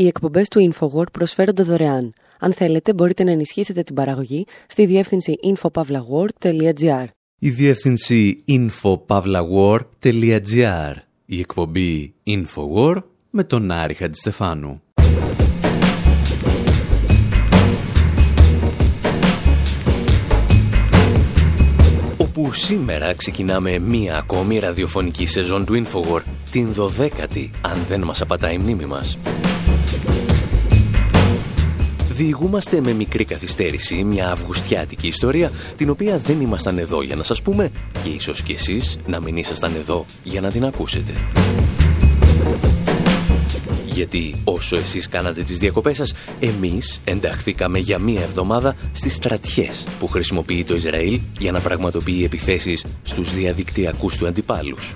Οι εκπομπές του InfoWord προσφέρονται δωρεάν. Αν θέλετε, μπορείτε να ενισχύσετε την παραγωγή στη διεύθυνση infopavlagor.gr. Η διεύθυνση infopavlagor.gr. Η εκπομπή InfoWord με τον Άρη Χατζηστεφάνου. Όπου σήμερα ξεκινάμε μία ακόμη ραδιοφωνική σεζόν του InfoWord, την 12η, αν δεν μας απατάει η μνήμη μας διηγούμαστε με μικρή καθυστέρηση μια αυγουστιάτικη ιστορία την οποία δεν ήμασταν εδώ για να σας πούμε και ίσως και εσείς να μην ήσασταν εδώ για να την ακούσετε. Γιατί όσο εσείς κάνατε τις διακοπές σας, εμείς ενταχθήκαμε για μία εβδομάδα στις στρατιές που χρησιμοποιεί το Ισραήλ για να πραγματοποιεί επιθέσεις στους διαδικτυακούς του αντιπάλους.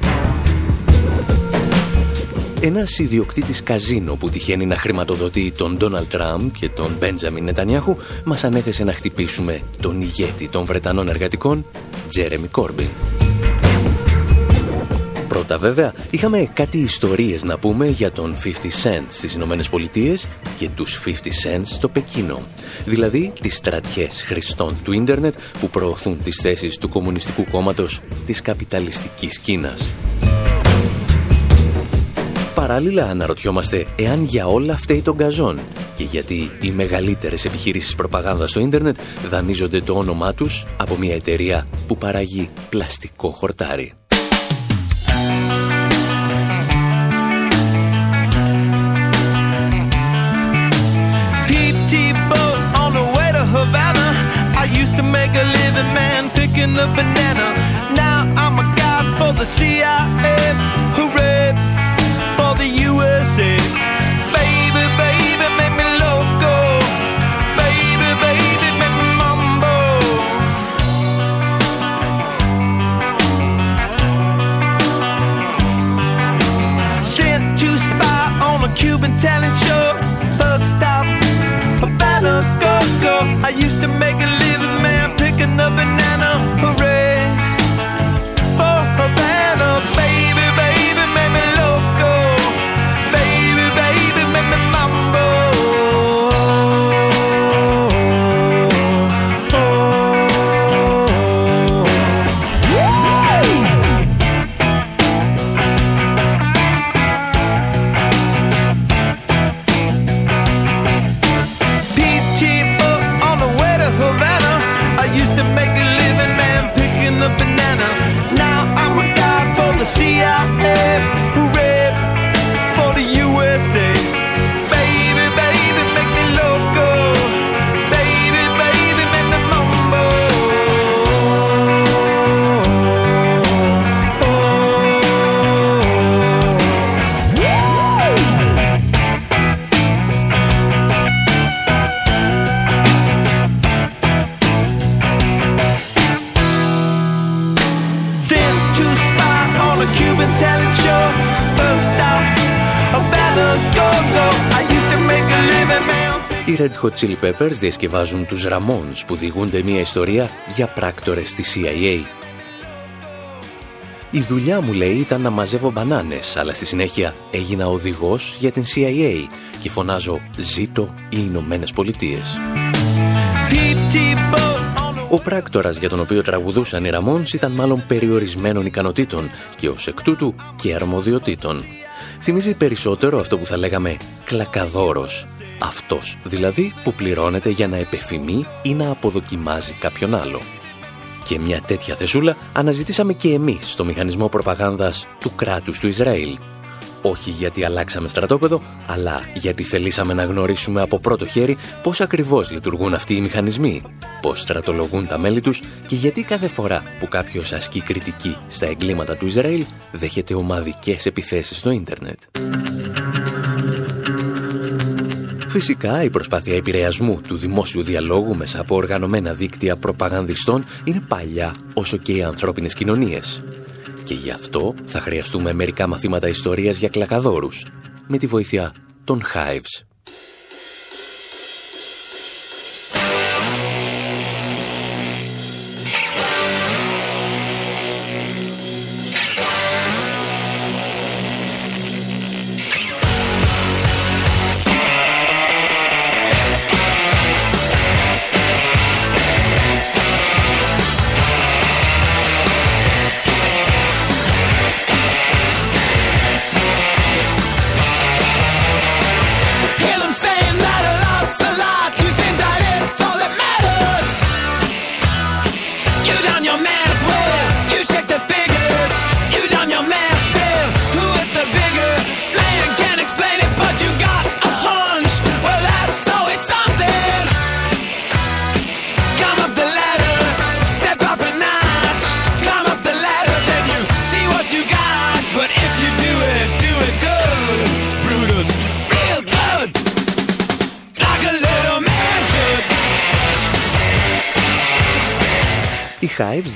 Ένας ιδιοκτήτης καζίνο που τυχαίνει να χρηματοδοτεί τον Ντόναλτ Τραμπ και τον Μπέντζαμιν Νετανιάχου μας ανέθεσε να χτυπήσουμε τον ηγέτη των Βρετανών εργατικών, Τζέρεμι Κόρμπιν. Πρώτα βέβαια είχαμε κάτι ιστορίες να πούμε για τον 50 Cent στις Ηνωμένες Πολιτείες και τους 50 Cent στο Πεκίνο. Δηλαδή τις στρατιές χρηστών του ίντερνετ που προωθούν τις θέσεις του Κομμουνιστικού Κόμματος της καπιταλιστικής Κίνας. Παράλληλα αναρωτιόμαστε εάν για όλα φταίει τον καζόν και γιατί οι μεγαλύτερες επιχειρήσεις προπαγάνδας στο ίντερνετ δανείζονται το όνομά τους από μια εταιρεία που παράγει πλαστικό χορτάρι. the a Cuban talent show. Bug stop, about Havana, go, go. I used to make a living, man, picking up banana. Red Hot Chili Peppers διασκευάζουν τους Ramones που διηγούνται μια ιστορία για πράκτορες στη CIA. Η δουλειά μου, λέει, ήταν να μαζεύω μπανάνες, αλλά στη συνέχεια έγινα οδηγός για την CIA και φωνάζω «Ζήτω οι Ηνωμένες Πολιτείες». Ο πράκτορας για τον οποίο τραγουδούσαν οι Ραμόνς ήταν μάλλον περιορισμένων ικανοτήτων και ως εκ τούτου και αρμοδιοτήτων. Θυμίζει περισσότερο αυτό που θα λέγαμε κλακαδόρος. Αυτός δηλαδή που πληρώνεται για να επεφημεί ή να αποδοκιμάζει κάποιον άλλο. Και μια τέτοια θεσούλα αναζητήσαμε και εμείς στο μηχανισμό προπαγάνδας του κράτους του Ισραήλ. Όχι γιατί αλλάξαμε στρατόπεδο, αλλά γιατί θελήσαμε να γνωρίσουμε από πρώτο χέρι πώς ακριβώς λειτουργούν αυτοί οι μηχανισμοί, πώς στρατολογούν τα μέλη τους και γιατί κάθε φορά που κάποιος ασκεί κριτική στα εγκλήματα του Ισραήλ δέχεται ομαδικές επιθέσεις στο ίντερνετ. Φυσικά, η προσπάθεια επηρεασμού του δημόσιου διαλόγου μέσα από οργανωμένα δίκτυα προπαγανδιστών είναι παλιά όσο και οι ανθρώπινες κοινωνίες. Και γι' αυτό θα χρειαστούμε μερικά μαθήματα ιστορίας για κλακαδόρους, με τη βοήθεια των Hives.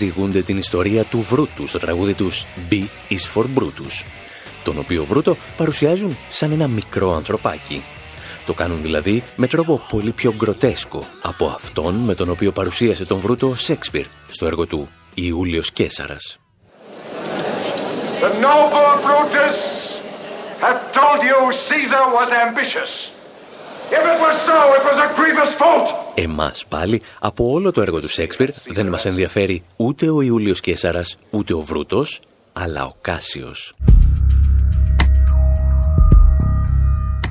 Διηγούνται την ιστορία του Βρούτους στο τραγούδι τους B is for Brutus, τον οποίο Βρούτο παρουσιάζουν σαν ένα μικρό ανθρωπάκι. Το κάνουν δηλαδή με τρόπο πολύ πιο γκροτέσκο από αυτόν με τον οποίο παρουσίασε τον Βρούτο ο Σέξπιρ στο έργο του «Ιούλιος Κέσαρας». The noble Brutus have told you Caesar was ambitious. Εμάς πάλι, από όλο το έργο του Σέξπιρ, δεν μας ενδιαφέρει ούτε ο Ιούλιος Κέσαρας, ούτε ο Βρούτος, αλλά ο Κάσιος.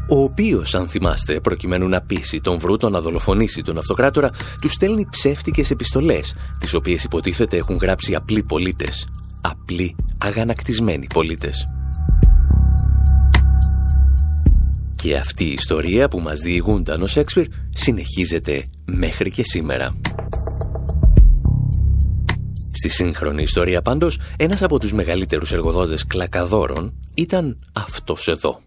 ο οποίος, αν θυμάστε, προκειμένου να πείσει τον Βρούτο να δολοφονήσει τον αυτοκράτορα, του στέλνει ψεύτικες επιστολές, τις οποίες υποτίθεται έχουν γράψει απλοί πολίτες. Απλοί, αγανακτισμένοι πολίτες. Και αυτή η ιστορία που μας διηγούνταν ο Σέξπιρ συνεχίζεται μέχρι και σήμερα. Στη σύγχρονη ιστορία πάντως, ένας από τους μεγαλύτερους εργοδότες κλακαδόρων ήταν αυτός εδώ.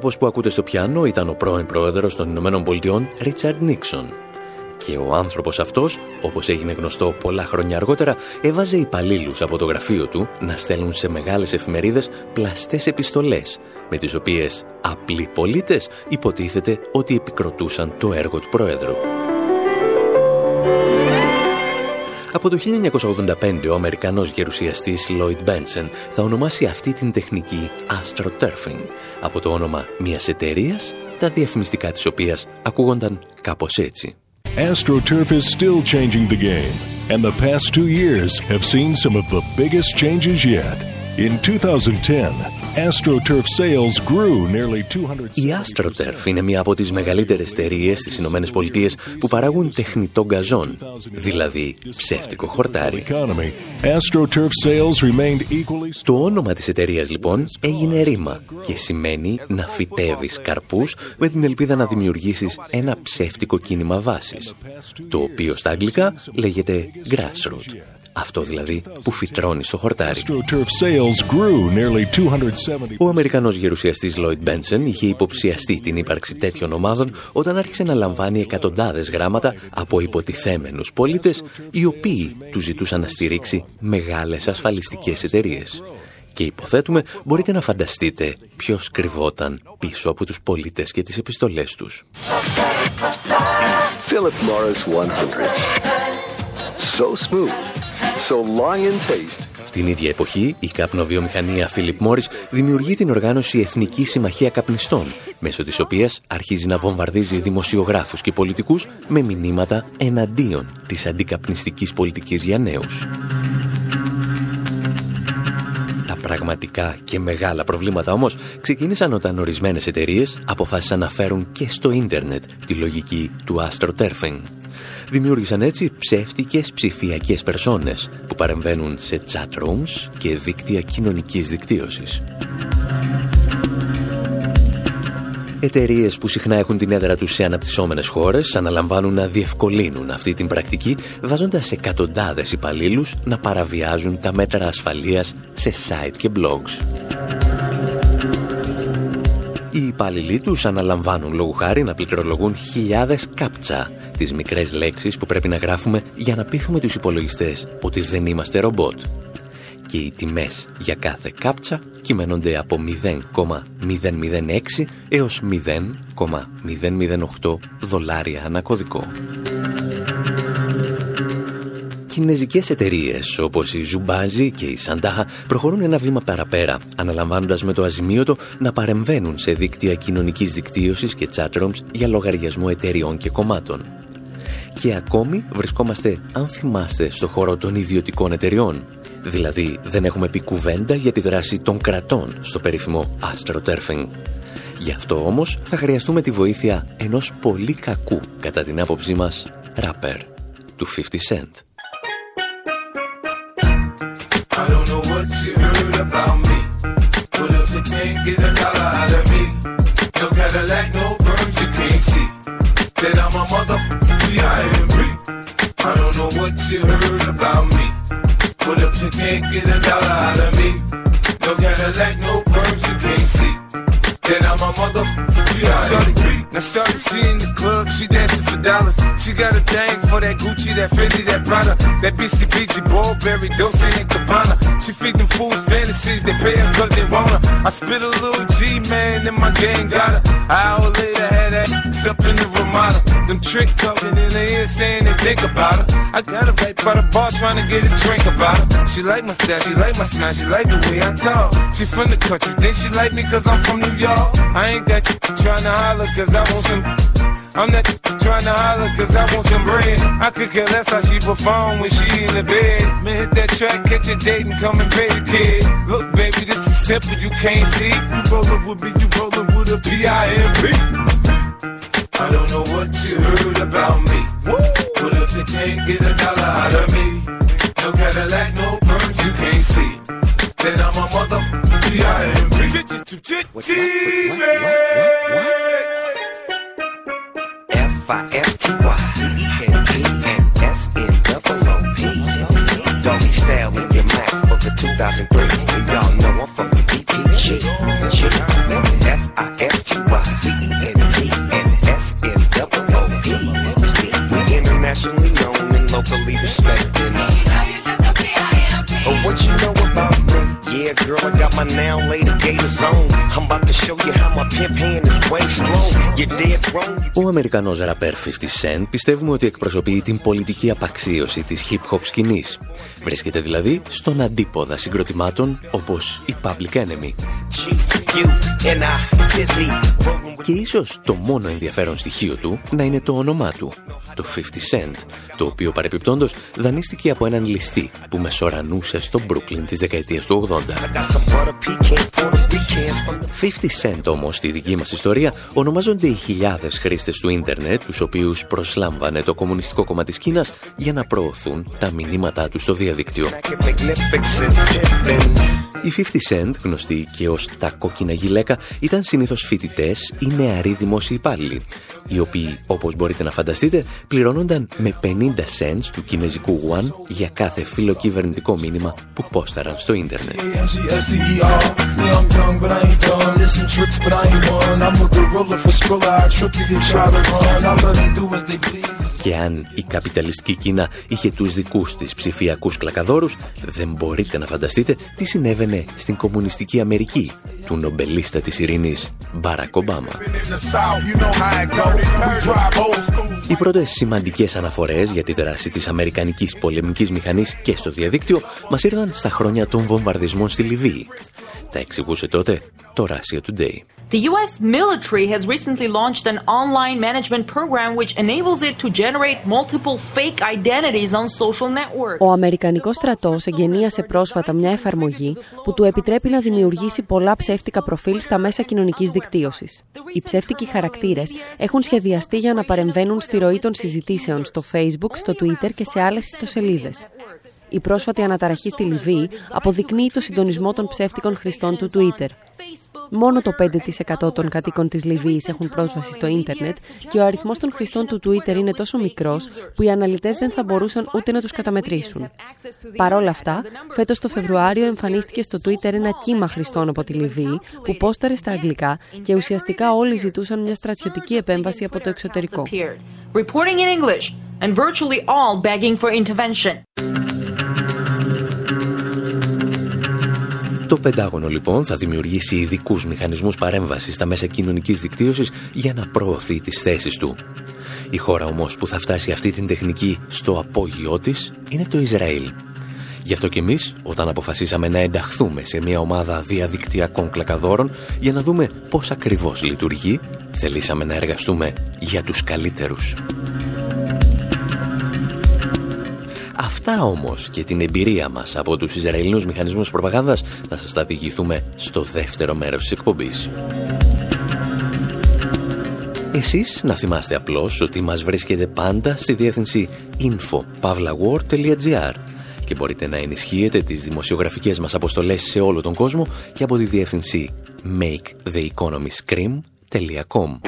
Άνθρωπος που ακούτε στο πιάνο ήταν ο πρώην πρόεδρος των Ηνωμένων Πολιτειών, Ρίτσαρντ Νίξον. Και ο άνθρωπος αυτός, όπως έγινε γνωστό πολλά χρόνια αργότερα, έβαζε υπαλλήλους από το γραφείο του να στέλνουν σε μεγάλες εφημερίδες πλαστές επιστολές, με τις οποίες απλοί πολίτες υποτίθεται ότι επικροτούσαν το έργο του πρόεδρου. Από το 1985 ο Αμερικανός γερουσιαστής Lloyd Benson θα ονομάσει αυτή την τεχνική astroturfing από το όνομα μιας εταιρείας, τα διαφημιστικά της οποίας ακούγονταν κάπως έτσι. AstroTurf is still changing the game, and the past two years have seen some of the biggest changes yet. In 2010, AstroTurf sales grew nearly 200... Η AstroTurf είναι μία από τις μεγαλύτερες εταιρείες στις Ηνωμένες Πολιτείες που παράγουν τεχνητό γκαζόν, δηλαδή ψεύτικο χορτάρι. Το όνομα της εταιρείας λοιπόν έγινε ρήμα και σημαίνει να φυτεύεις καρπούς με την ελπίδα να δημιουργήσεις ένα ψεύτικο κίνημα βάσης, το οποίο στα αγγλικά λέγεται grassroot. Αυτό δηλαδή που φυτρώνει στο χορτάρι. Ο Αμερικανός γερουσιαστής Lloyd Benson είχε υποψιαστεί την ύπαρξη τέτοιων ομάδων όταν άρχισε να λαμβάνει εκατοντάδες γράμματα από υποτιθέμενους πολίτες οι οποίοι του ζητούσαν να στηρίξει μεγάλες ασφαλιστικές εταιρείες. Και υποθέτουμε μπορείτε να φανταστείτε ποιος κρυβόταν πίσω από τους πολίτες και τις επιστολές τους. Philip Morris 100. So smooth. Την ίδια εποχή, η καπνοβιομηχανία Philip Morris δημιουργεί την οργάνωση Εθνική Συμμαχία Καπνιστών, μέσω της οποίας αρχίζει να βομβαρδίζει δημοσιογράφους και πολιτικούς με μηνύματα εναντίον της αντικαπνιστικής πολιτικής για νέους. Τα πραγματικά και μεγάλα προβλήματα όμως ξεκίνησαν όταν ορισμένες εταιρείες αποφάσισαν να φέρουν και στο ίντερνετ τη λογική του astroturfing. Δημιούργησαν έτσι ψεύτικες ψηφιακές περσόνες που παρεμβαίνουν σε chat rooms και δίκτυα κοινωνικής δικτύωσης. Εταιρείες που συχνά έχουν την έδρα τους σε αναπτυσσόμενες χώρες αναλαμβάνουν να διευκολύνουν αυτή την πρακτική βάζοντας εκατοντάδες υπαλλήλους να παραβιάζουν τα μέτρα ασφαλείας σε site και blogs. Οι υπάλληλοι τους αναλαμβάνουν λόγου χάρη να πληκτρολογούν χιλιάδες κάπτσα, τις μικρές λέξεις που πρέπει να γράφουμε για να πείθουμε τους υπολογιστές ότι δεν είμαστε ρομπότ. Και οι τιμές για κάθε κάπτσα κυμαίνονται από 0,006 έως 0,008 δολάρια ανά κωδικό. Κινέζικες εταιρείες όπως η Ζουμπάζι και η Σαντάχα προχωρούν ένα βήμα παραπέρα, αναλαμβάνοντας με το αζημίωτο να παρεμβαίνουν σε δίκτυα κοινωνικής δικτύωσης και chatrooms για λογαριασμό εταιριών και κομμάτων. Και ακόμη βρισκόμαστε, αν θυμάστε, στο χώρο των ιδιωτικών εταιριών. Δηλαδή δεν έχουμε πει κουβέντα για τη δράση των κρατών στο περίφημο astroturfing. Γι' αυτό όμως θα χρειαστούμε τη βοήθεια ενός πολύ κακού, κατά την άποψή μας, rapper, του 50 Cent. I don't know what you heard about me. you can't get a dollar out of me; No Cadillac, no perms you can't see. That I'm a motherfucker, B.I.M.B. I don't know what you heard about me. But if you can't get a dollar out of me, no Cadillac, no perms you can't see. Then I'm a motherfucker, B.I.M.B. Now shorty, she in the club, she dancing for dollars. She got a thing for that Gucci, that Fendi, that Prada, that BCBG, Burberry, Dolce and Gabbana. She feed them fools fantasies, they pay her cause they want her. I spit a little G, man, and my gang got her. An hour later, had that up in the Ramada. Them trick talking in the ear saying they think about her. I got her right by the bar trying to get a drink about her. She like my style, she like my smile, she like the way I talk. She from the country, then she like me cause I'm from New York. I ain't that trying to holler cause I want some. I'm not trying to holler cause I want some bread. I could care less how she perform when she in the bed. Man, hit that track, catch a date and come and pay the kid. Look, baby, this is simple, you can't see. You rollin' with me, you rollin' with a P-I-M-P. I don't know what you heard about me. But if you can't get a dollar out of me, no Cadillac, no perms you can't see. Then I'm a motherfucker, style in your mouth for the 2003. And y'all know I'm from the DP girl, I got my now later gator zone. I'm about to show you how my pimp hand is way strong. You're dead wrong. Ο Αμερικανός ραπέρ 50 Cent πιστεύουμε ότι εκπροσωπεί την πολιτική απαξίωση της hip-hop σκηνής. Βρίσκεται δηλαδή στον αντίποδα συγκροτημάτων όπως η Public Enemy. Και ίσως το μόνο ενδιαφέρον στοιχείο του να είναι το όνομά του, το 50 Cent, το οποίο παρεπιπτόντος δανείστηκε από έναν ληστή που μεσορανούσε στο Brooklyn της δεκαετίας του 80. 50 Cent όμως στη δική μας ιστορία ονομάζονται οι χιλιάδες χρήστες του ίντερνετ τους οποίους προσλάμβανε το Κομμουνιστικό Κόμμα της Κίνας για να προωθούν τα μηνύματά τους στο διαδίκτυο. Οι 50 Cent, γνωστοί και ως τα κόκκινα γυλαίκα, ήταν συνήθως φοιτητές ή νεαροί δημόσιοι υπάλληλοι, οι οποίοι, όπως μπορείτε να φανταστείτε, πληρώνονταν με 50 cents του κινέζικου yuan για κάθε φιλοκυβερνητικό μήνυμα που πόσταραν στο ίντερνετ. Και αν η καπιταλιστική Κίνα είχε τους δικούς της ψηφιακούς κλακαδόρους, δεν μπορείτε να φανταστείτε τι συνέβαινε στην κομμουνιστική Αμερική του νομπελίστα της ειρήνης Μπάρακ Ομπάμα. Οι πρώτες σημαντικές αναφορές για τη δράση της Αμερικανικής πολεμικής μηχανής και στο διαδίκτυο μας ήρθαν στα χρόνια των βομβαρδισμών στη Λιβύη. Τα εξηγούσε τότε το Russia Today. The U.S. military has recently launched an online management program which enables it to generate multiple fake identities on social networks. Ο Αμερικανικός στρατός εγγενίασε πρόσφατα μια εφαρμογή που του επιτρέπει να δημιουργήσει πολλά ψεύτικα προφίλ στα μέσα κοινωνικής δικτύωσης. Οι ψεύτικοι χαρακτήρες έχουν σχεδιαστεί για να παρεμβαίνουν στη ροή των συζητήσεων στο Facebook, στο Twitter και σε άλλες ιστοσελίδες. Η πρόσφατη αναταραχή στη Λιβύη αποδεικνύει το συντονισμό των ψεύτικων χρηστών του Twitter. Μόνο το 5% των κατοίκων της Λιβύης έχουν πρόσβαση στο ίντερνετ και ο αριθμός των χρηστών του Twitter είναι τόσο μικρός που οι αναλυτές δεν θα μπορούσαν ούτε να τους καταμετρήσουν. Παρ' όλα αυτά, φέτος το Φεβρουάριο εμφανίστηκε στο Twitter ένα κύμα χρηστών από τη Λιβύη που πόσταρε στα αγγλικά και ουσιαστικά όλοι ζητούσαν μια στρατιωτική επέμβαση από το εξωτερικό. Το Πεντάγωνο λοιπόν θα δημιουργήσει ειδικούς μηχανισμούς παρέμβασης στα μέσα κοινωνικής δικτύωσης για να προωθεί τις θέσεις του. Η χώρα όμως που θα φτάσει αυτή την τεχνική στο απόγειό της είναι το Ισραήλ. Γι' αυτό και εμείς, όταν αποφασίσαμε να ενταχθούμε σε μια ομάδα διαδικτυακών κλακαδόρων για να δούμε πώς ακριβώς λειτουργεί, θελήσαμε να εργαστούμε για τους καλύτερους. Αυτά όμως και την εμπειρία μας από τους Ισραηλινούς μηχανισμούς προπαγάνδας θα σας τα διηγηθούμε στο δεύτερο μέρος της εκπομπής. Εσείς να θυμάστε απλώς ότι μας βρίσκεται πάντα στη διεύθυνση info.pavlawar.gr και μπορείτε να ενισχύετε τις δημοσιογραφικές μας αποστολές σε όλο τον κόσμο και από τη διεύθυνση maketheeconomyscream.com.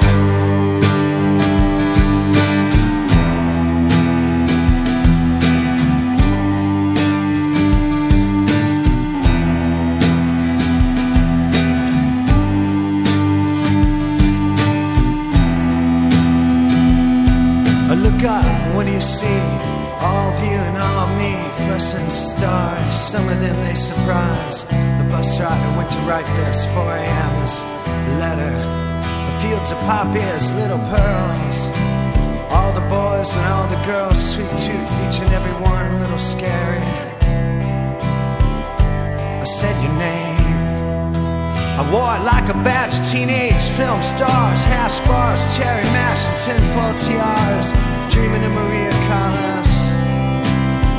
write this 4 a.m. This letter. The fields of poppies, little pearls. All the boys and all the girls, sweet tooth, each and every one a little scary. I said your name. I wore it like a badge of teenage film stars, hash bars, cherry mash, and tinfoil tiaras. Dreaming of Maria Callas,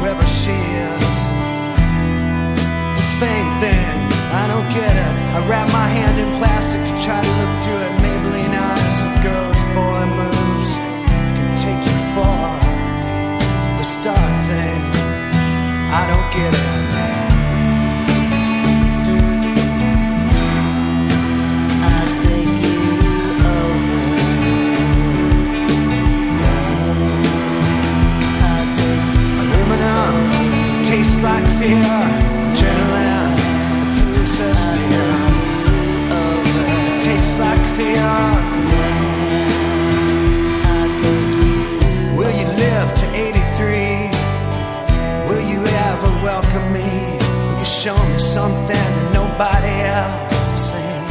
wherever she is. This fame I don't get it. I wrap my hand in plastic to try to look through it. Maybelline eyes, and girls, boy moves can take you far. The star thing, I don't get it. I take you over Aluminum tastes like fear something that nobody else has seen.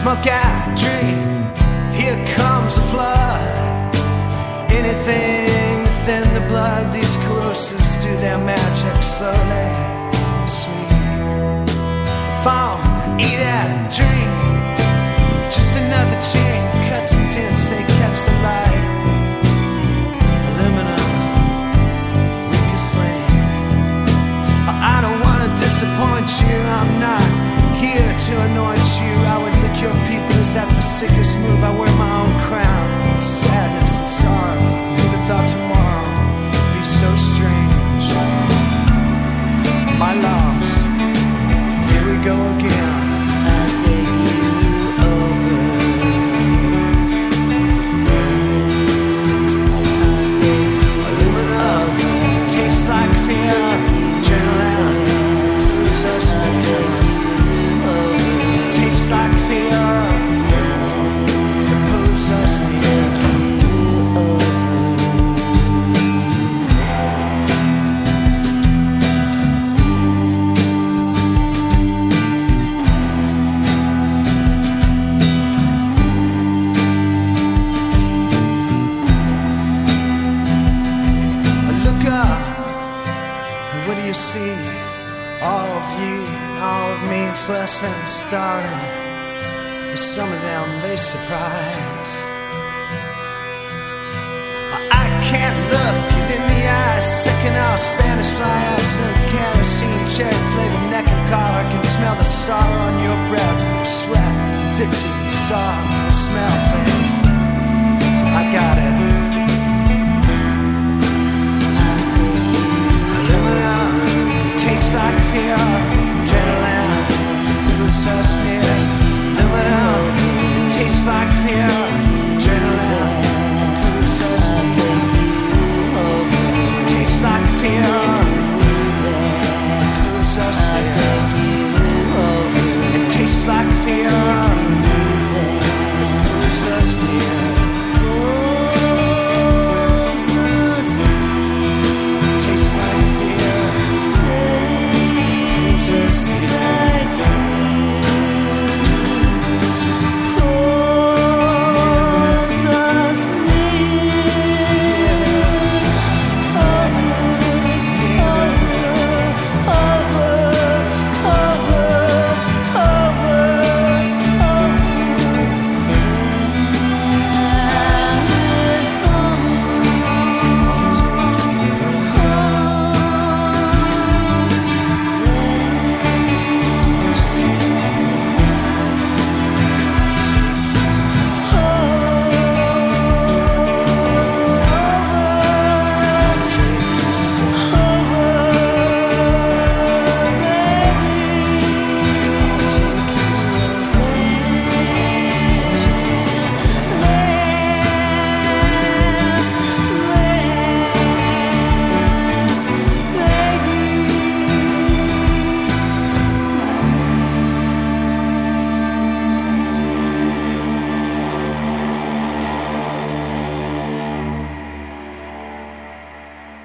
Smoke out, drink, here comes a flood. Anything within the blood, these corrosives do their magic slowly. Sweet. Phone, eat and drink. Just another chain, cuts and dents, they catch the light. Sickest move? princess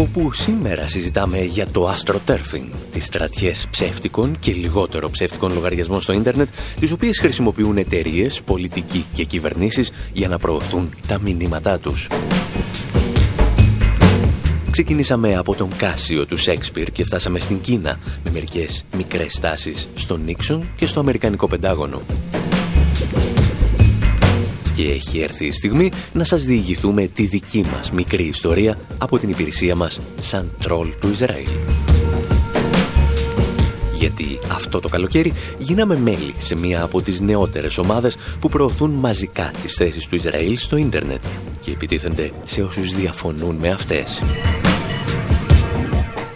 όπου σήμερα συζητάμε για το astroturfing, τις στρατιές ψεύτικων και λιγότερο ψεύτικων λογαριασμών στο ίντερνετ, τις οποίες χρησιμοποιούν εταιρείες, πολιτικοί και κυβερνήσεις για να προωθούν τα μηνύματά τους. Ξεκινήσαμε από τον Κάσιο του Σέξπιρ και φτάσαμε στην Κίνα με μερικές μικρές στάσεις στο Νίξον και στο Αμερικανικό Πεντάγωνο. Και έχει έρθει η στιγμή να σας διηγηθούμε τη δική μας μικρή ιστορία από την υπηρεσία μας σαν τρόλ του Ισραήλ. Γιατί αυτό το καλοκαίρι γίναμε μέλη σε μία από τις νεότερες ομάδες που προωθούν μαζικά τις θέσεις του Ισραήλ στο ίντερνετ και επιτίθενται σε όσους διαφωνούν με αυτές.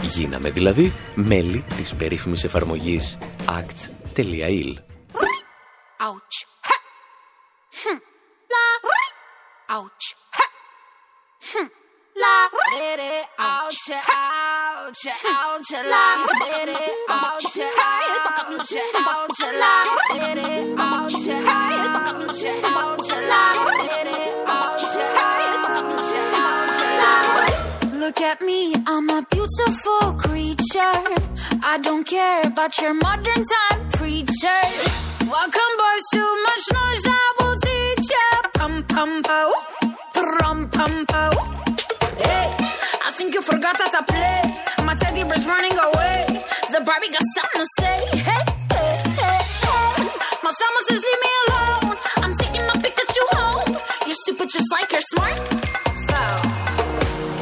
Γίναμε δηλαδή μέλη της περίφημης εφαρμογής act.il. Ouch. Ouch. Hmm. La ouch, ouch, ouch, la ouch, ouch, ouch, la ouch, ouch, ouch, la ouch, ouch, ouch, la Look at me, I'm a beautiful creature. I don't care about your modern time preacher. Welcome, boys, too much noise. I will teach ya. Pum pum pum Hey, I think you forgot that I play. My teddy bear's running away. The Barbie got something to say. Hey, hey, hey, hey. My summer says leave me alone. I'm taking my Pikachu home. You're stupid just like you're smart.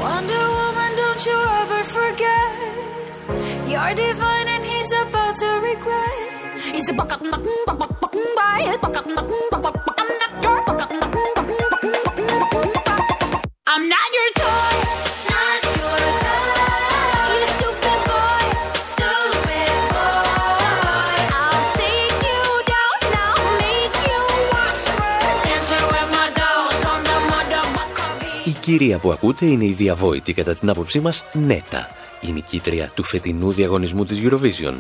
Wonder Woman, don't you ever forget? You're divine and he's about to regret. He's a buck up, buck up, buck up, buck up, buck up, buck up, I'm not your toy. Κυρία που ακούτε είναι η διαβόητη κατά την άποψή μας Νέτα η νικήτρια του φετινού διαγωνισμού της Eurovision.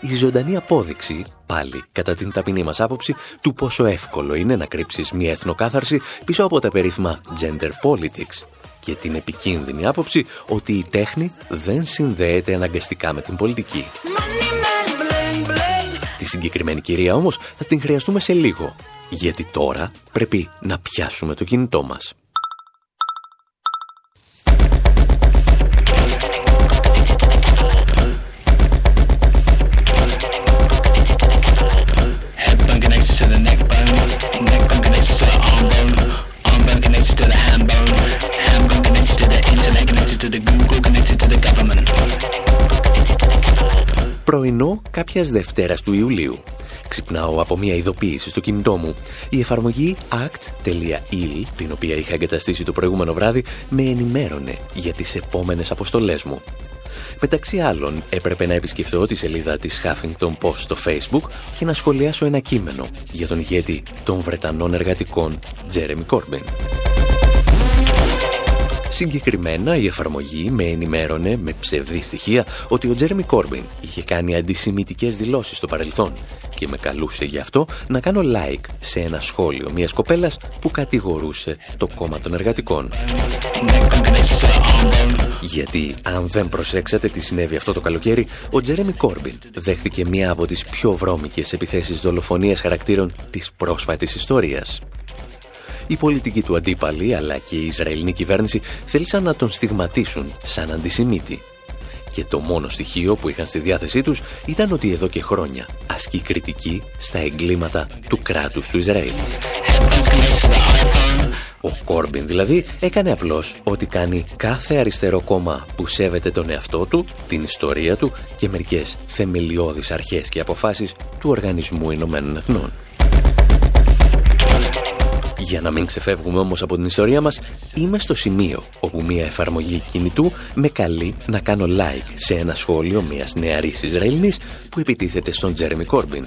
Η ζωντανή απόδειξη, πάλι κατά την ταπεινή μας άποψη, του πόσο εύκολο είναι να κρύψεις μια εθνοκάθαρση πίσω από τα περίφημα gender politics και την επικίνδυνη άποψη ότι η τέχνη δεν συνδέεται αναγκαστικά με την πολιτική. Τη συγκεκριμένη κυρία όμως θα την χρειαστούμε σε λίγο, γιατί τώρα πρέπει να πιάσουμε το κινητό μας. Πρωινό κάποιας Δευτέρας του Ιουλίου. Ξυπνάω από μια ειδοποίηση στο κινητό μου. Η εφαρμογή act.il, την οποία είχα εγκαταστήσει το προηγούμενο βράδυ, με ενημέρωνε για τις επόμενες αποστολές μου. Μεταξύ άλλων, έπρεπε να επισκεφθώ τη σελίδα της Huffington Post στο Facebook και να σχολιάσω ένα κείμενο για τον ηγέτη των Βρετανών εργατικών, Jeremy Corbyn. Συγκεκριμένα η εφαρμογή με ενημέρωνε με ψευδή στοιχεία ότι ο Τζέρεμι Κόρμπιν είχε κάνει αντισημιτικές δηλώσεις στο παρελθόν και με καλούσε γι' αυτό να κάνω like σε ένα σχόλιο μιας κοπέλας που κατηγορούσε το κόμμα των εργατικών. Γιατί αν δεν προσέξατε τι συνέβη αυτό το καλοκαίρι, ο Τζέρεμι Κόρμπιν δέχθηκε μία από τις πιο βρώμικες επιθέσεις δολοφονίας χαρακτήρων της πρόσφατης ιστορίας. Οι πολιτικοί του αντίπαλοι αλλά και η Ισραηλινή κυβέρνηση θέλησαν να τον στιγματίσουν σαν αντισημίτη. Και το μόνο στοιχείο που είχαν στη διάθεσή τους ήταν ότι εδώ και χρόνια ασκεί κριτική στα εγκλήματα του κράτους του Ισραήλ. Ο Κόρμπιν δηλαδή έκανε απλώς ό,τι κάνει κάθε αριστερό κόμμα που σέβεται τον εαυτό του, την ιστορία του και μερικές θεμελιώδεις αρχές και αποφάσεις του Οργανισμού Ηνωμένων Εθνών. Για να μην ξεφεύγουμε όμως από την ιστορία μας, είμαι στο σημείο όπου μια εφαρμογή κινητού με καλεί να κάνω like σε ένα σχόλιο μιας νεαρής Ισραηλινής που επιτίθεται στον Τζέρεμι Κόρμπιν.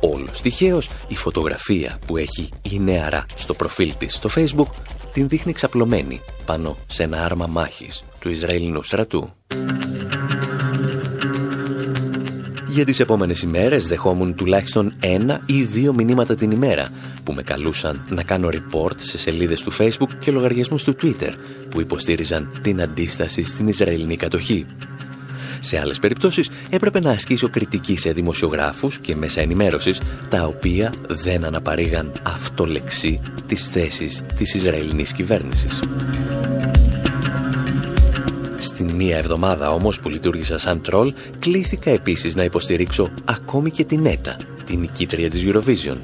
όλος τυχαίως η φωτογραφία που έχει η νεαρά στο προφίλ της στο facebook την δείχνει ξαπλωμένη πάνω σε ένα άρμα μάχης του Ισραηλινού στρατού. Για τις επόμενες ημέρες δεχόμουν τουλάχιστον ένα ή δύο μηνύματα την ημέρα που με καλούσαν να κάνω report σε σελίδες του Facebook και λογαριασμούς του Twitter που υποστήριζαν την αντίσταση στην Ισραηλινή κατοχή. Σε άλλες περιπτώσεις έπρεπε να ασκήσω κριτική σε δημοσιογράφους και μέσα ενημέρωσης τα οποία δεν αναπαρήγαν αυτό λεξί τις θέσεις της Ισραηλινής κυβέρνησης. Στην μία εβδομάδα όμως που λειτουργήσα σαν τρόλ, κλήθηκα επίσης να υποστηρίξω ακόμη και την ΕΤΑ, την νικήτρια της Eurovision,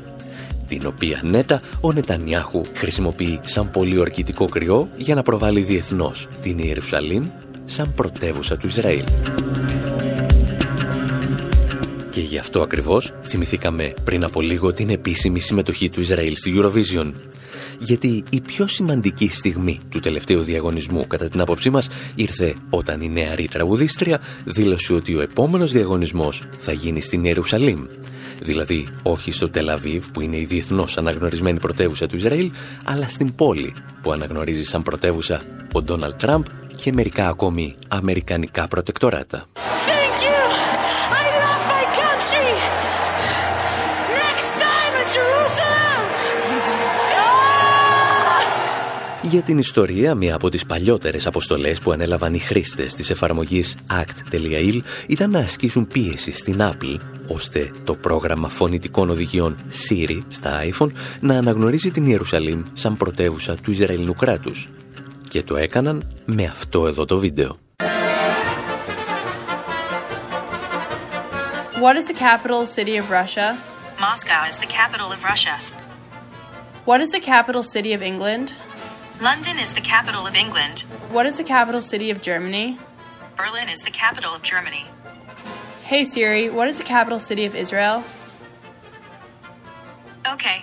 την οποία νέτα ο Νετανιάχου χρησιμοποιεί σαν πολύ ορκητικό κρυό για να προβάλλει διεθνώς την Ιερουσαλήμ σαν πρωτεύουσα του Ισραήλ. Και γι' αυτό ακριβώς θυμηθήκαμε πριν από λίγο την επίσημη συμμετοχή του Ισραήλ στη Eurovision γιατί η πιο σημαντική στιγμή του τελευταίου διαγωνισμού κατά την άποψή μας ήρθε όταν η νεαρή τραγουδίστρια δήλωσε ότι ο επόμενος διαγωνισμός θα γίνει στην Ιερουσαλήμ. Δηλαδή όχι στο Τελαβίβ που είναι η διεθνώς αναγνωρισμένη πρωτεύουσα του Ισραήλ, αλλά στην πόλη που αναγνωρίζει σαν πρωτεύουσα ο Ντόναλτ Τραμπ και μερικά ακόμη αμερικανικά προτεκτοράτα. Για την ιστορία, μία από τις παλιότερες αποστολές που ανέλαβαν οι χρήστες της εφαρμογής act.il ήταν να ασκήσουν πίεση στην Apple ώστε το πρόγραμμα φωνητικών οδηγιών Siri στα iPhone να αναγνωρίζει την Ιερουσαλήμ σαν πρωτεύουσα του Ισραηλινού κράτους. Και το έκαναν με αυτό εδώ το βίντεο. What is the capital city of Russia? Moscow is the capital of Russia. What is the capital city of England? London is the capital of England. What is the capital city of Germany? Berlin is the capital of Germany. Hey Siri, what is the capital city of Israel? Okay.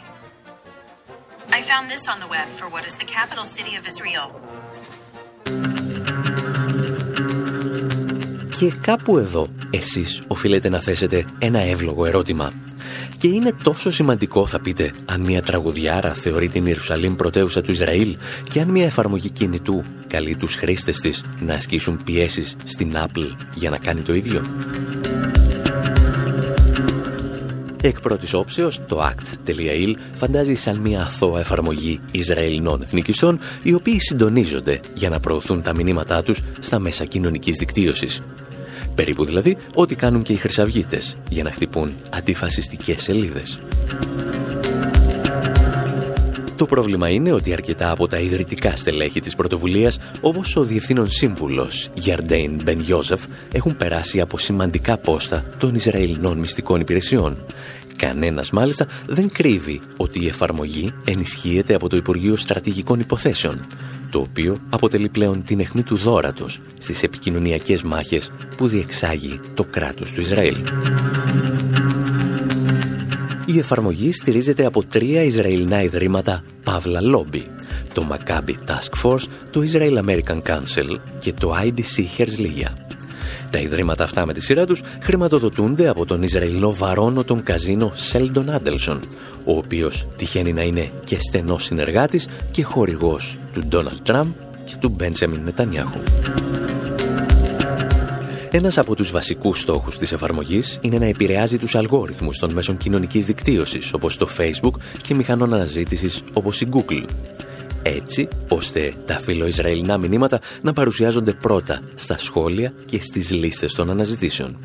I found this on the web for what is the capital city of Israel. Και κάπου εδώ εσείς οφείλετε να θέσετε ένα εύλογο ερώτημα. Και είναι τόσο σημαντικό, θα πείτε, αν μια τραγουδιάρα θεωρεί την Ιερουσαλήμ πρωτεύουσα του Ισραήλ και αν μια εφαρμογή κινητού καλεί τους χρήστες της να ασκήσουν πιέσεις στην Apple για να κάνει το ίδιο. Εκ πρώτης όψεως, το act.il φαντάζει σαν μια αθώα εφαρμογή Ισραηλινών εθνικιστών, οι οποίοι συντονίζονται για να προωθούν τα μηνύματά τους στα μέσα κοινωνικής δικτύωσης. Περίπου δηλαδή ό,τι κάνουν και οι χρυσαυγίτες για να χτυπούν αντιφασιστικές σελίδες. Το πρόβλημα είναι ότι αρκετά από τα ιδρυτικά στελέχη της πρωτοβουλίας, όπως ο Διευθύνων Σύμβουλος Γιαρντέιν Μπεν Ιώζεφ, έχουν περάσει από σημαντικά πόστα των Ισραηλινών μυστικών υπηρεσιών. Κανένας μάλιστα δεν κρύβει ότι η εφαρμογή ενισχύεται από το Υπουργείο Στρατηγικών Υποθέσεων, το οποίο αποτελεί πλέον την αιχμή του δόρατος στις επικοινωνιακές μάχες που διεξάγει το κράτος του Ισραήλ. Η εφαρμογή στηρίζεται από τρία Ισραηλινά ιδρύματα Παύλα Lobby, το Maccabi Task Force, το Israel American Council και το IDC Herzliya. Τα ιδρύματα αυτά με τη σειρά τους χρηματοδοτούνται από τον Ισραηλινό βαρόνο των καζίνο Σέλντον Άντελσον, ο οποίος τυχαίνει να είναι και στενός συνεργάτης και χορηγός του Ντόναλτ Τραμπ και του Μπέντσεμιν Νετανιάχου. Ένας από τους βασικούς στόχους της εφαρμογής είναι να επηρεάζει τους αλγόριθμους των μέσων κοινωνικής δικτύωσης όπως το Facebook και μηχανών αναζήτησης όπως η Google. Έτσι, ώστε τα φιλοϊσραηλινά μηνύματα να παρουσιάζονται πρώτα στα σχόλια και στις λίστες των αναζητήσεων.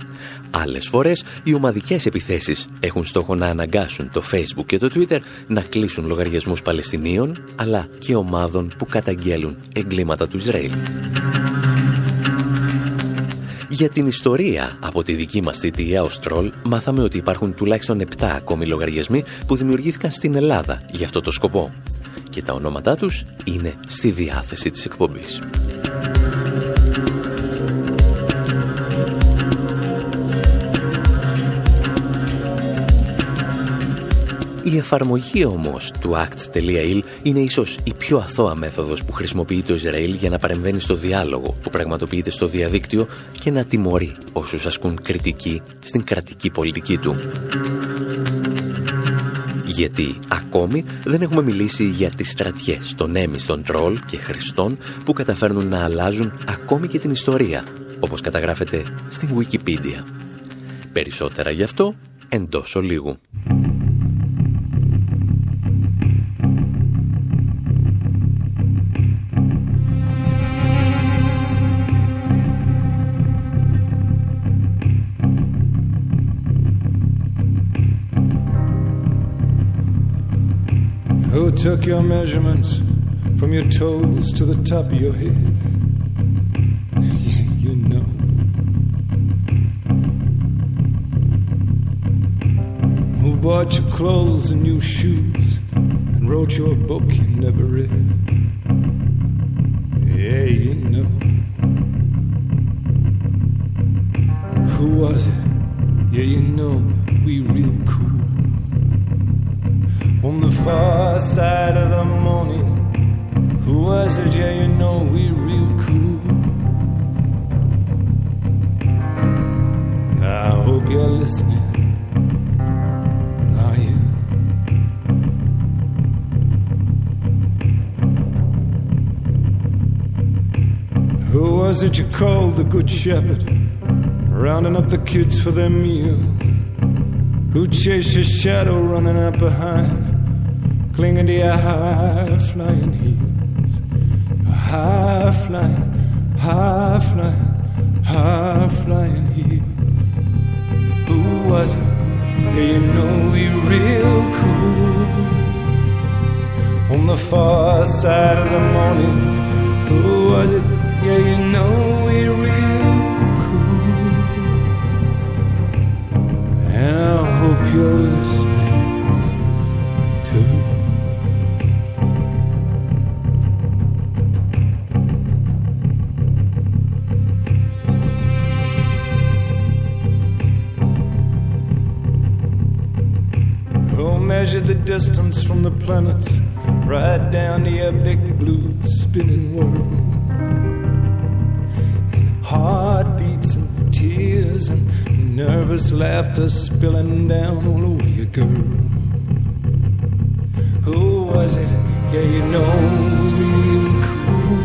Άλλες φορές, οι ομαδικές επιθέσεις έχουν στόχο να αναγκάσουν το Facebook και το Twitter να κλείσουν λογαριασμούς Παλαιστινίων, αλλά και ομάδων που καταγγέλουν εγκλήματα του Ισραήλ. Για την ιστορία από τη δική μας θητεία ως τρόλ μάθαμε ότι υπάρχουν τουλάχιστον 7 ακόμη λογαριασμοί που δημιουργήθηκαν στην Ελλάδα για αυτό το σκοπό και τα ονόματά τους είναι στη διάθεση της εκπομπής. Η εφαρμογή όμως του act.il είναι ίσως η πιο αθώα μέθοδος που χρησιμοποιεί το Ισραήλ για να παρεμβαίνει στο διάλογο που πραγματοποιείται στο διαδίκτυο και να τιμωρεί όσους ασκούν κριτική στην κρατική πολιτική του. Γιατί ακόμη δεν έχουμε μιλήσει για τις στρατιές των έμιστων τρόλ και χριστών που καταφέρνουν να αλλάζουν ακόμη και την ιστορία, όπως καταγράφεται στην Wikipedia. Περισσότερα γι' αυτό εντός ολίγου. Who took your measurements from your toes to the top of your head? Yeah, you know. Who bought your clothes and new shoes and wrote your book you never read? Yeah, you know. Who was it? Yeah, you know, we real cool. On the far side of the morning, who was it? Yeah, you know, we real cool. I hope you're listening. Are you? Who was it you called the Good Shepherd? Rounding up the kids for their meal. Who chased your shadow running up behind? Clinging to your high flying heels. High flying, high flying, high flying heels. Who was it? Yeah, you know we real cool. On the far side of the morning, who was it? Yeah, you know we real cool. And I hope you're listening distance from the planets right down to your big blue spinning world? And heartbeats and tears and nervous laughter spilling down all over you, girl. Who was it? Yeah, you know, real cool.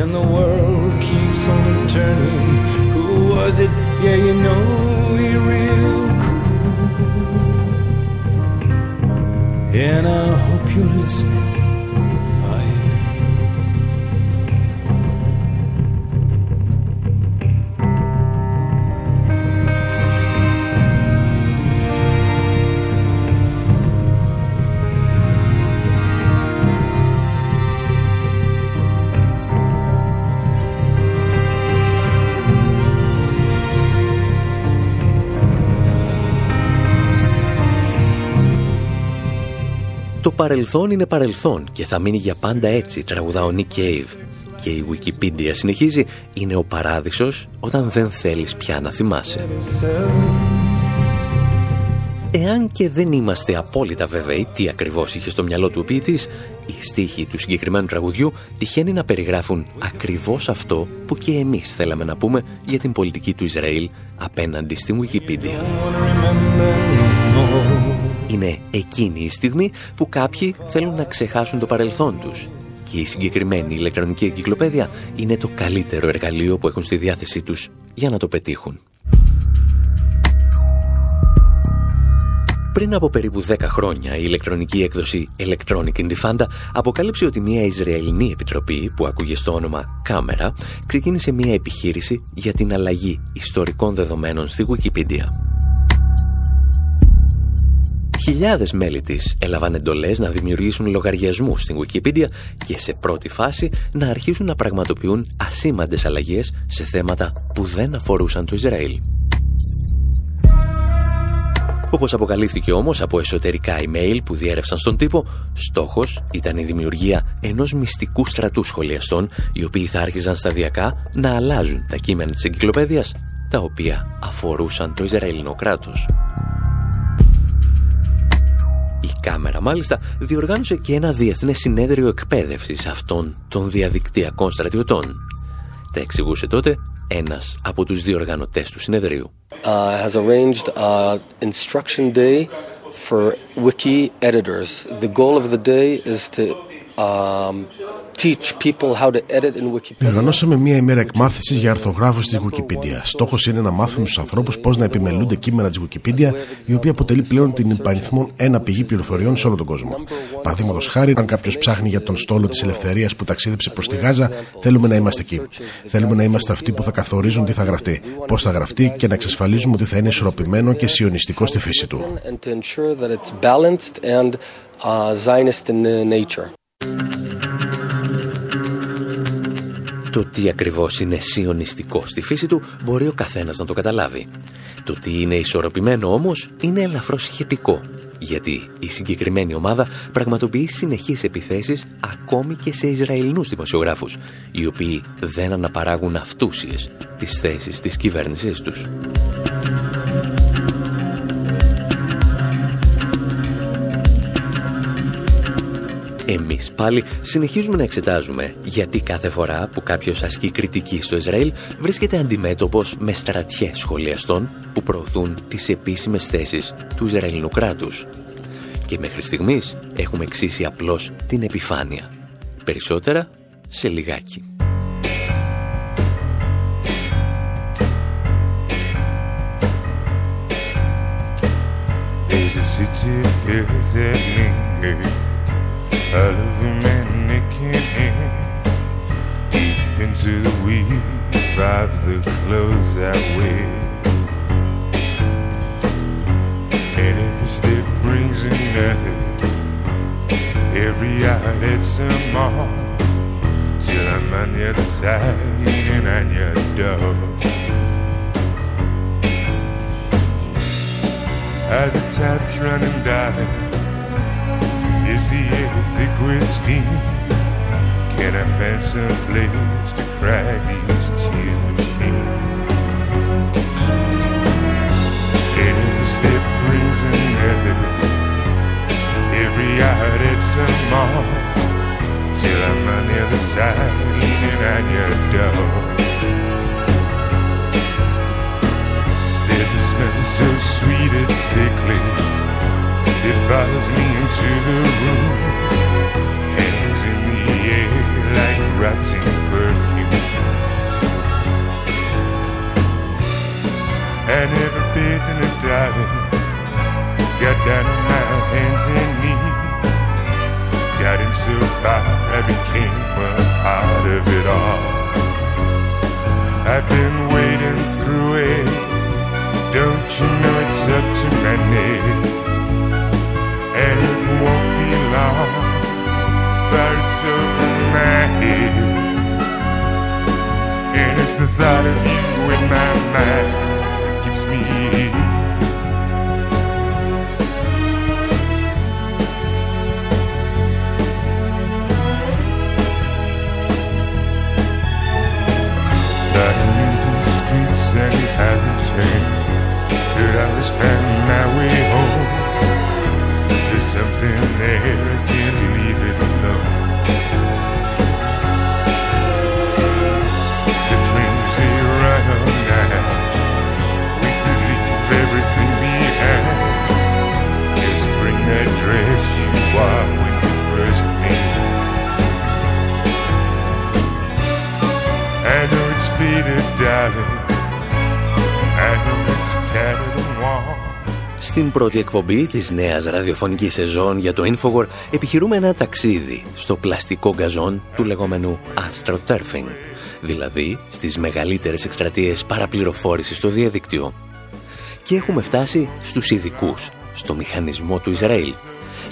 And the world keeps on turning. Who was it? Yeah, you know, And I hope you're listening. Παρελθόν είναι παρελθόν και θα μείνει για πάντα έτσι, τραγουδά ο Nick Cave. Και η Wikipedia συνεχίζει, είναι ο παράδεισος όταν δεν θέλεις πια να θυμάσαι. Εάν και δεν είμαστε απόλυτα βέβαιοι τι ακριβώς είχε στο μυαλό του ο ποιητής, οι στίχοι του συγκεκριμένου τραγουδιού τυχαίνει να περιγράφουν ακριβώς αυτό που και εμείς θέλαμε να πούμε για την πολιτική του Ισραήλ απέναντι στην Wikipedia. Είναι εκείνη η στιγμή που κάποιοι θέλουν να ξεχάσουν το παρελθόν τους και η συγκεκριμένη ηλεκτρονική εγκυκλοπαίδεια είναι το καλύτερο εργαλείο που έχουν στη διάθεσή τους για να το πετύχουν. Πριν από περίπου 10 χρόνια, η ηλεκτρονική έκδοση Electronic Intifada αποκάλυψε ότι μια Ισραηλινή επιτροπή που ακούγε στο όνομα Κάμερα ξεκίνησε μια επιχείρηση για την αλλαγή ιστορικών δεδομένων στη Wikipedia. Χιλιάδες μέλη της έλαβαν εντολές να δημιουργήσουν λογαριασμούς στην Wikipedia και σε πρώτη φάση να αρχίσουν να πραγματοποιούν ασήμαντες αλλαγές σε θέματα που δεν αφορούσαν το Ισραήλ. Όπως αποκαλύφθηκε όμως από εσωτερικά email που διέρευσαν στον τύπο, στόχος ήταν η δημιουργία ενός μυστικού στρατού σχολιαστών, οι οποίοι θα άρχιζαν σταδιακά να αλλάζουν τα κείμενα της εγκυκλοπαίδειας, τα οποία αφορούσαν το Ισραηλινό κράτος. Η κάμερα μάλιστα διοργάνωσε και ένα διεθνές συνέδριο εκπαίδευσης αυτών των διαδικτυακών στρατιωτών. Τα εξηγούσε τότε ένας από τους διοργανωτές του συνεδρίου. uh, has arranged uh, instruction day for wiki editors. The goal of the day is to um, Διοργανώσαμε μία ημέρα εκμάθησης για αρθογράφου της Wikipedia. Στόχος είναι να μάθουμε στους ανθρώπους πώς να επιμελούνται κείμενα της Wikipedia, η οποία αποτελεί πλέον την υπαριθμόν ένα πηγή πληροφοριών σε όλο τον κόσμο. Παραδείγματος χάρη, αν κάποιος ψάχνει για τον στόλο της ελευθερίας που ταξίδεψε προς τη Γάζα, θέλουμε να είμαστε εκεί. Θέλουμε να είμαστε αυτοί που θα καθορίζουν τι θα γραφτεί, πώς θα γραφτεί και να εξασφαλίζουμε ότι θα είναι ισορροπημένο και σιωνιστικό στη φύση του. Το τι ακριβώς είναι σιωνιστικό στη φύση του μπορεί ο καθένας να το καταλάβει. Το τι είναι ισορροπημένο όμως είναι ελαφρώς σχετικό, γιατί η συγκεκριμένη ομάδα πραγματοποιεί συνεχείς επιθέσεις ακόμη και σε Ισραηλινούς δημοσιογράφους, οι οποίοι δεν αναπαράγουν αυτούσιες τις θέσεις της κυβέρνησής τους. Εμείς πάλι συνεχίζουμε να εξετάζουμε γιατί κάθε φορά που κάποιος ασκεί κριτική στο Ισραήλ βρίσκεται αντιμέτωπος με στρατιές σχολιαστών που προωθούν τις επίσημες θέσεις του Ισραηλινού κράτους. Και μέχρι στιγμής έχουμε εξήσει απλώς την επιφάνεια. Περισσότερα σε λιγάκι. I love a man can deep into the weave of the clothes I wear. And a step brings another, every eye that's a mark till I'm on the other side and on your door. Are the taps running down? Is the air thick with steam? Can I find some place to cry these tears of shame? And a step brings another, every hour it's a more, till I'm on the other side, leaning on your door. There's a smell so sweet it's sickly it follows me into the room, hangs in the air like rotting perfume. I never bathed in a darling, got down on my hands and knees. Got in so far, I became a part of it all. I've been wading through it. Don't you know it's up to my neck? Thought of you in my mind keeps me here. the streets and how they turn. Could I always find my way home? There's something there, Στην πρώτη εκπομπή της νέας ραδιοφωνικής σεζόν για το Infowar επιχειρούμε ένα ταξίδι στο πλαστικό γκαζόν του λεγόμενου astroturfing, δηλαδή στις μεγαλύτερες εκστρατείες παραπληροφόρησης στο διαδίκτυο. Και έχουμε φτάσει στους ειδικούς, στο μηχανισμό του Ισραήλ,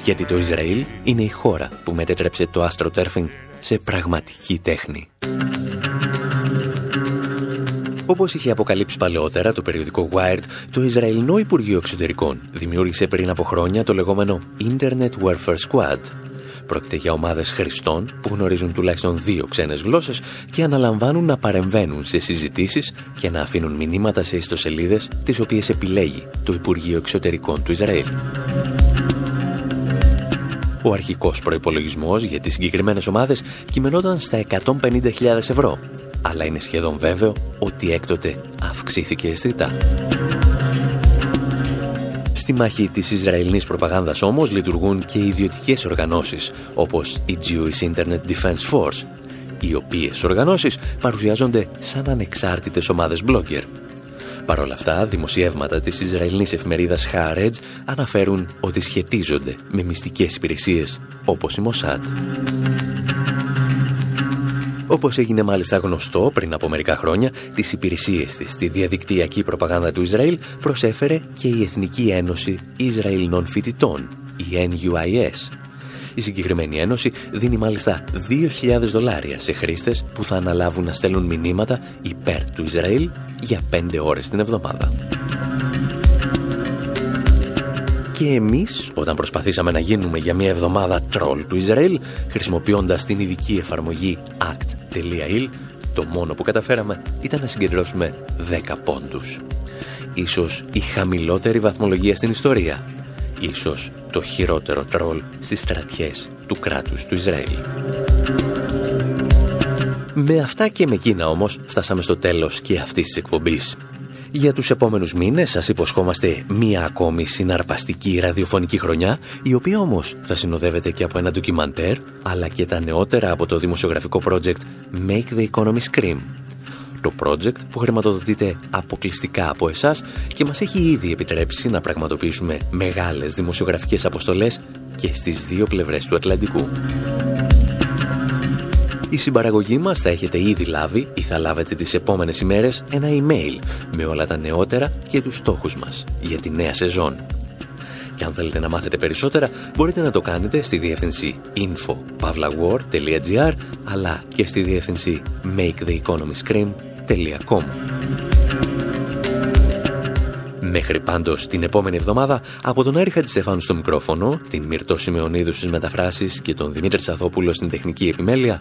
γιατί το Ισραήλ είναι η χώρα που μετέτρεψε το astroturfing σε πραγματική τέχνη. Όπως είχε αποκαλύψει παλαιότερα το περιοδικό Wired, το Ισραηλινό Υπουργείο Εξωτερικών δημιούργησε πριν από χρόνια το λεγόμενο Internet Warfare Squad. Πρόκειται για ομάδες χρηστών που γνωρίζουν τουλάχιστον δύο ξένες γλώσσες και αναλαμβάνουν να παρεμβαίνουν σε συζητήσεις και να αφήνουν μηνύματα σε ιστοσελίδες τις οποίες επιλέγει το Υπουργείο Εξωτερικών του Ισραήλ. Ο αρχικός προϋπολογισμός για τις συγκεκριμένες ομάδες κειμενόταν στα 150.000 ευρώ, αλλά είναι σχεδόν βέβαιο ότι έκτοτε αυξήθηκε αισθητά. Στη μάχη της Ισραηλινής προπαγάνδας όμως λειτουργούν και ιδιωτικές οργανώσεις όπως η Jewish Internet Defense Force, οι οποίες οργανώσεις παρουσιάζονται σαν ανεξάρτητες ομάδες blogger. Παρ' όλα αυτά, δημοσιεύματα της Ισραηλινής εφημερίδας Haaretz αναφέρουν ότι σχετίζονται με μυστικές υπηρεσίες όπως η Mossad. Όπως έγινε μάλιστα γνωστό πριν από μερικά χρόνια, τις υπηρεσίες της στη διαδικτυακή προπαγάνδα του Ισραήλ προσέφερε και η Εθνική Ένωση Ισραηλινών Φοιτητών, η NUIS. Η συγκεκριμένη ένωση δίνει μάλιστα 2.000 δολάρια σε χρήστες που θα αναλάβουν να στέλνουν μηνύματα υπέρ του Ισραήλ για 5 ώρες την εβδομάδα. Και εμείς, όταν προσπαθήσαμε να γίνουμε για μια εβδομάδα τρόλ του Ισραήλ, χρησιμοποιώντας την ειδική εφαρμογή act.il, το μόνο που καταφέραμε ήταν να συγκεντρώσουμε 10 πόντους. Ίσως η χαμηλότερη βαθμολογία στην ιστορία. Ίσως το χειρότερο τρόλ στις στρατιές του κράτους του Ισραήλ. Με αυτά και με εκείνα όμως φτάσαμε στο τέλος και αυτής της εκπομπής. Για τους επόμενους μήνες σας υποσχόμαστε μία ακόμη συναρπαστική ραδιοφωνική χρονιά, η οποία όμως θα συνοδεύεται και από ένα ντοκιμαντέρ, αλλά και τα νεότερα από το δημοσιογραφικό project Make the Economy Scream. Το project που χρηματοδοτείται αποκλειστικά από εσάς και μας έχει ήδη επιτρέψει να πραγματοποιήσουμε μεγάλες δημοσιογραφικές αποστολές και στις δύο πλευρές του Ατλαντικού. Η συμπαραγωγή μας θα έχετε ήδη λάβει ή θα λάβετε τις επόμενες ημέρες ένα email με όλα τα νεότερα και τους στόχους μας για τη νέα σεζόν. Και αν θέλετε να μάθετε περισσότερα, μπορείτε να το κάνετε στη διεύθυνση info.pavlawar.gr αλλά και στη διεύθυνση maketheeconomyscream.com Μέχρι πάντως την επόμενη εβδομάδα, από τον Άρη Χατζηστεφάνου στο μικρόφωνο, την Μυρτώ Σιμεωνίδου στις μεταφράσεις και τον Δημήτρη Τσαθόπουλο στην τεχνική επιμέλεια,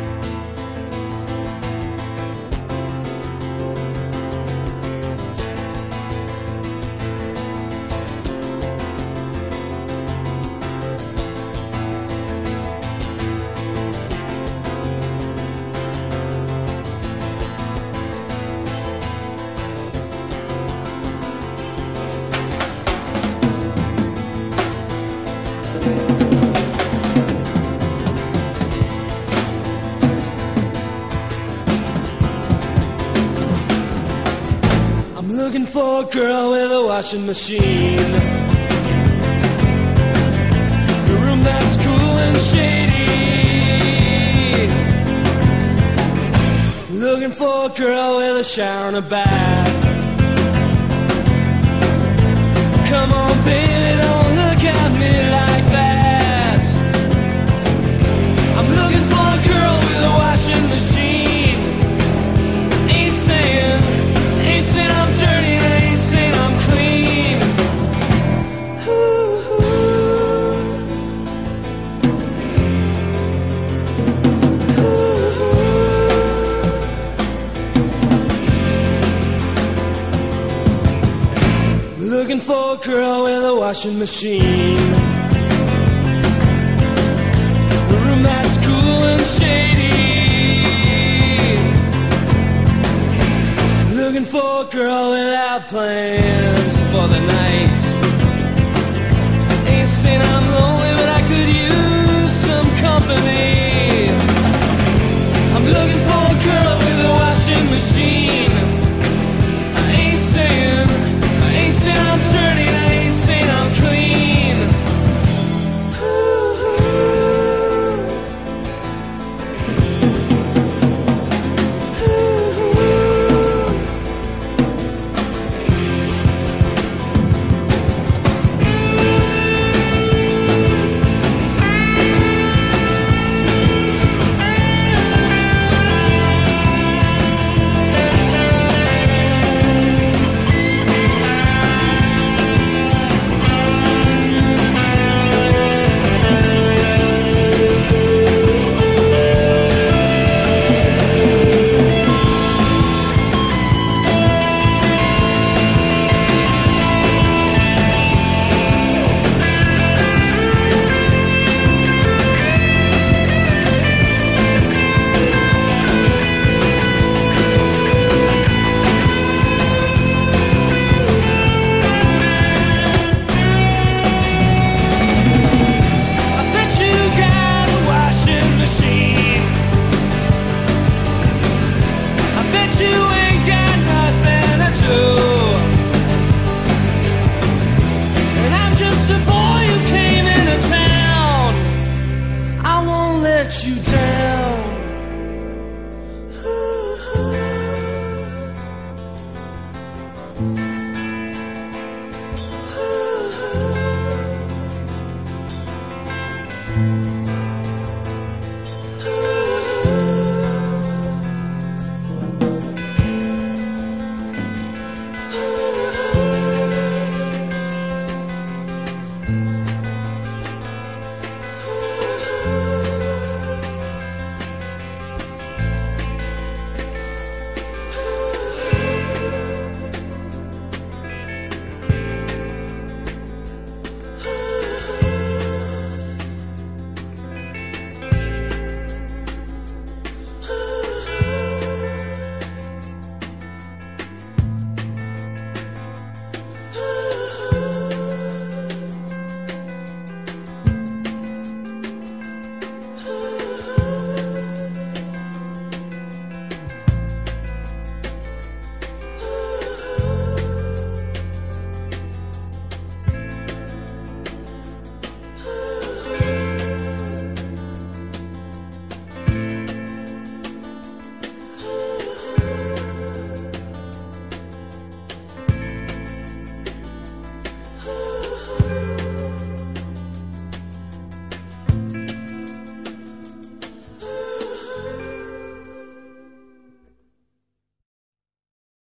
Washing machine. A room that's cool and shady. Looking for a girl with a shower and a bath. Washing machine. A room that's cool and shady. Looking for a girl without plans for the night. Ain't saying I'm